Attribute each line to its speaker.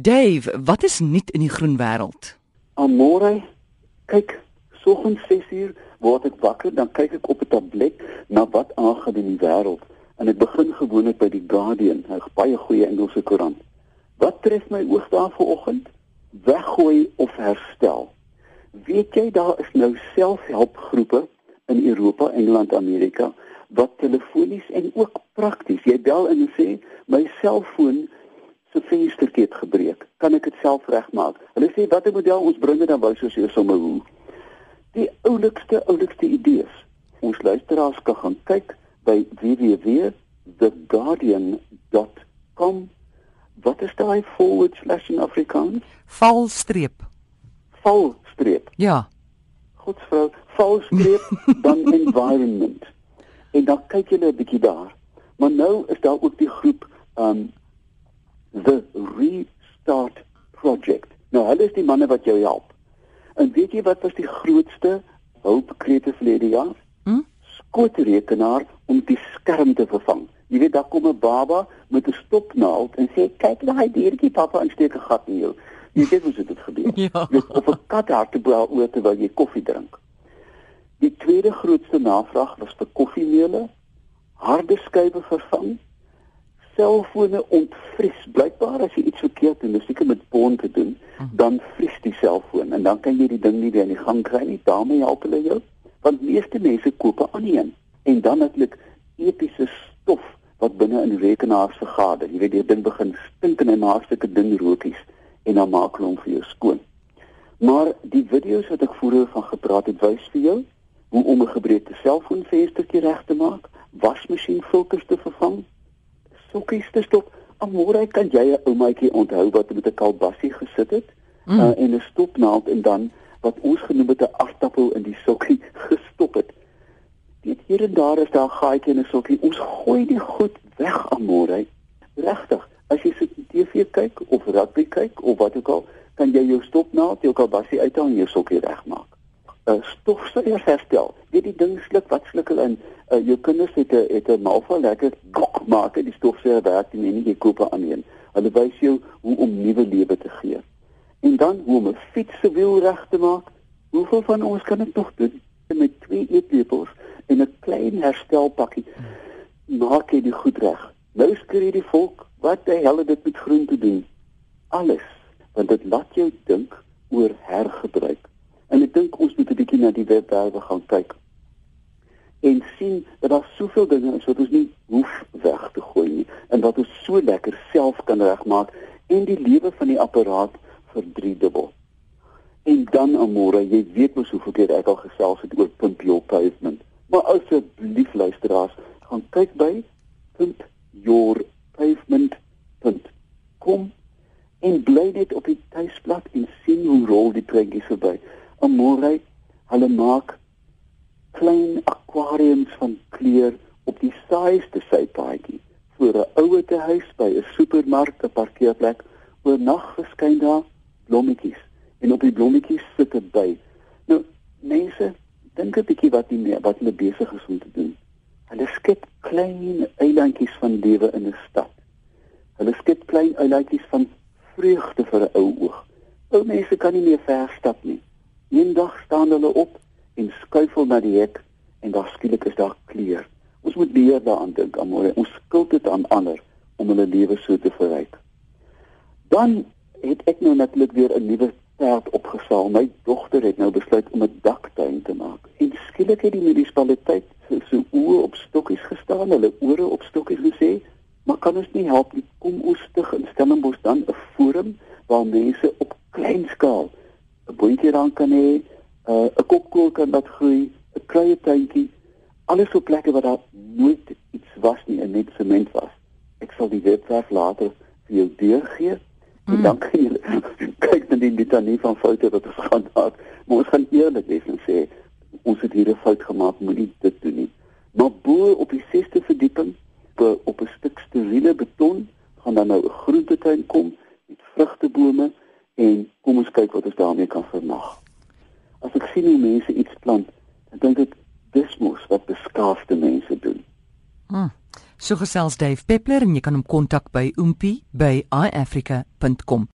Speaker 1: Dave, wat is nuut in die groen wêreld?
Speaker 2: Amore, kyk, soggens 6uur word ek wakker, dan kyk ek op 'n tablet na wat aangaan in die wêreld en ek begin gewoonlik by die Guardian, 'n baie goeie Engelse koerant. Wat tref my oog daar vanoggend? Weggooi of herstel. Weet jy daar is nou selfhelpgroepe in Europa, Engeland, Amerika wat telefonies en ook prakties. Jy bel en sê my selfoon se venstertjie het gebreek. Kan ek dit self regmaak? Hulle sê watter model ons bring dit dan wou soos jy sommer hoe. Die oulikste oulikste idees. Ons luisteraars kan gaan kyk by www.theguardian.com. Wat is daai forward slash in Afrikaans?
Speaker 1: Valstreep.
Speaker 2: Valstreep.
Speaker 1: Ja.
Speaker 2: Godsvrou, valstreep dan environment. En dan kyk jy net 'n bietjie daar. Maar nou is daar ook die groep um the restart project. Nou hulle is die manne wat jou help. En weet jy wat was die grootste hulpkrete verlede jaar?
Speaker 1: Hm?
Speaker 2: Skootrekenaar om die skerm te vervang. Jy weet daar kom 'n baba met 'n stopnaald en sê kyk daai diertjie pappa insteek 'n gat in jou. Jy weet hoe dit gebeur.
Speaker 1: Ja.
Speaker 2: Dis of 'n kat hartebel oor terwyl jy koffie drink. Die tweede grootste navraag was vir koffiemeule, harde skywe vervang selfone ontvries. Blykbaar as jy iets verkeerd doen, seker met bond te doen, dan vries die selfoon en dan kan jy die ding nie weer in die gang kry nie. daarmee help hulle jou. Want meeste mense koop 'n ander een en dan natuurlik epiese stof wat binne in die rekenaar vergader. Jy weet die ding begin stink en hy maak sulke ding rokies en dan maak hulle hom vir jou skoon. Maar die video's wat ek vroeër van gepraat het, wys vir jou hoe om 'n gebreekte selfoonvenstertjie reg te maak, wasmasjien filters te vervang, sokkies te stop. Amore, kan jy 'n oumaatjie onthou wat met 'n kalbassie gesit het mm. uh, en 'n stopnaald en dan wat ons genoem het 'n aftappel in die sokkie gestop het. Dit hier en daar is daar 'n gaatjie in 'n sokkie. Ons gooi die goed weg, Amore. Regtig. As jy sit TV kyk of rugby kyk of wat ook al, kan jy jou stopnaald, jou kalbassie uithaal en jou sokkie regmaak. 'n uh, Stofsuier herstel. Weet die ding sluk wat sluk hulle in? Uh, jou kinders het 'n het 'n malva lekker gok maak en die stofsuier werk nie nie jy koop aan een. Hulle wys jou hoe om nuwe lewe te gee. En dan hoe om 'n fiets se wiel reg te maak. Hoeveel van ons kan dit nog doen met twee eetlepels en 'n klein herstelpakkie? Maak jy dit goed reg? Nou skree die volk, wat die hel het dit met groen te doen? Alles, want dit laat jou dink oor hergebruik. En ek dink 'n bietjie na die webwerwe gaan kyk en sien dat daar soveel dinge is wat ons nie hoef weg te gooi nie en wat ons so lekker self kan regmaak en die lewe van die apparaat verdriedubbel. En dan amore, jy weet mos hoeveel keer ek al gesels het oor pump your pavement. Maar asseblief luisteraars, gaan kyk by pumpyourpavement.com en bly net op die tuisblad en sien hoe rol die prentjies verby. Amore, hulle maak klein aquariums van kleur op die saaiste sypaadjie voor 'n ouete huis by 'n supermark, 'n parkeerplek. Oornag verskyn daar blommetjies en op die blommetjies sit 'n by. Nou, mense, dink 'n bietjie wat die wat hulle besig is om te doen. Hulle skep klein eilandjies van lewe in 'n stad. Hulle skep klein eilandjies van vreugde vir 'n ou oog. Ou mense kan nie meer ver stap. Eendag staan hulle op en skuifel na die hek en daar skielik is daar kleur. Ons moet meer daaraan dink, amore. Ons skuld dit aan ander om hulle lewe so te verryk. Dan het ek nou natuurlik weer 'n nuwe perd opgesaal. My dogter het nou besluit om 'n daktuin te maak. En skielik het die munisipaliteit so, so oë op stokkies gestaan, hulle ore op stokkies gesê, "Maar kan ons nie help nie? Kom ons stig in Stellenbosch dan 'n forum waar mense op klein skaal boontjie dan kan hê, uh, 'n kopkoel kan dat groei, 'n kleie tuintjie, alles op plekke waar daar nooit iets was nie en net sement was. Ek sal die webwerf later vir jou deurgee. Mm. En dan kan jy kyk na die litanie van foute wat ons gaan maak. Maar ons gaan eerlik wees en sê ons het hier 'n fout gemaak, moenie dit doen nie. Maar bo op die 6ste verdieping op 'n stuk steriele beton gaan dan nou 'n groentetuin kom met vrugtebome en kom ons kyk wat ons daarmee kan vermag as ek sien hoe mense iets plant, dan dink ek dis mos wat beskaafde mense doen.
Speaker 1: Hmm. So gesels Dave Peppler en jy kan hom kontak by oompie by iafrica.com.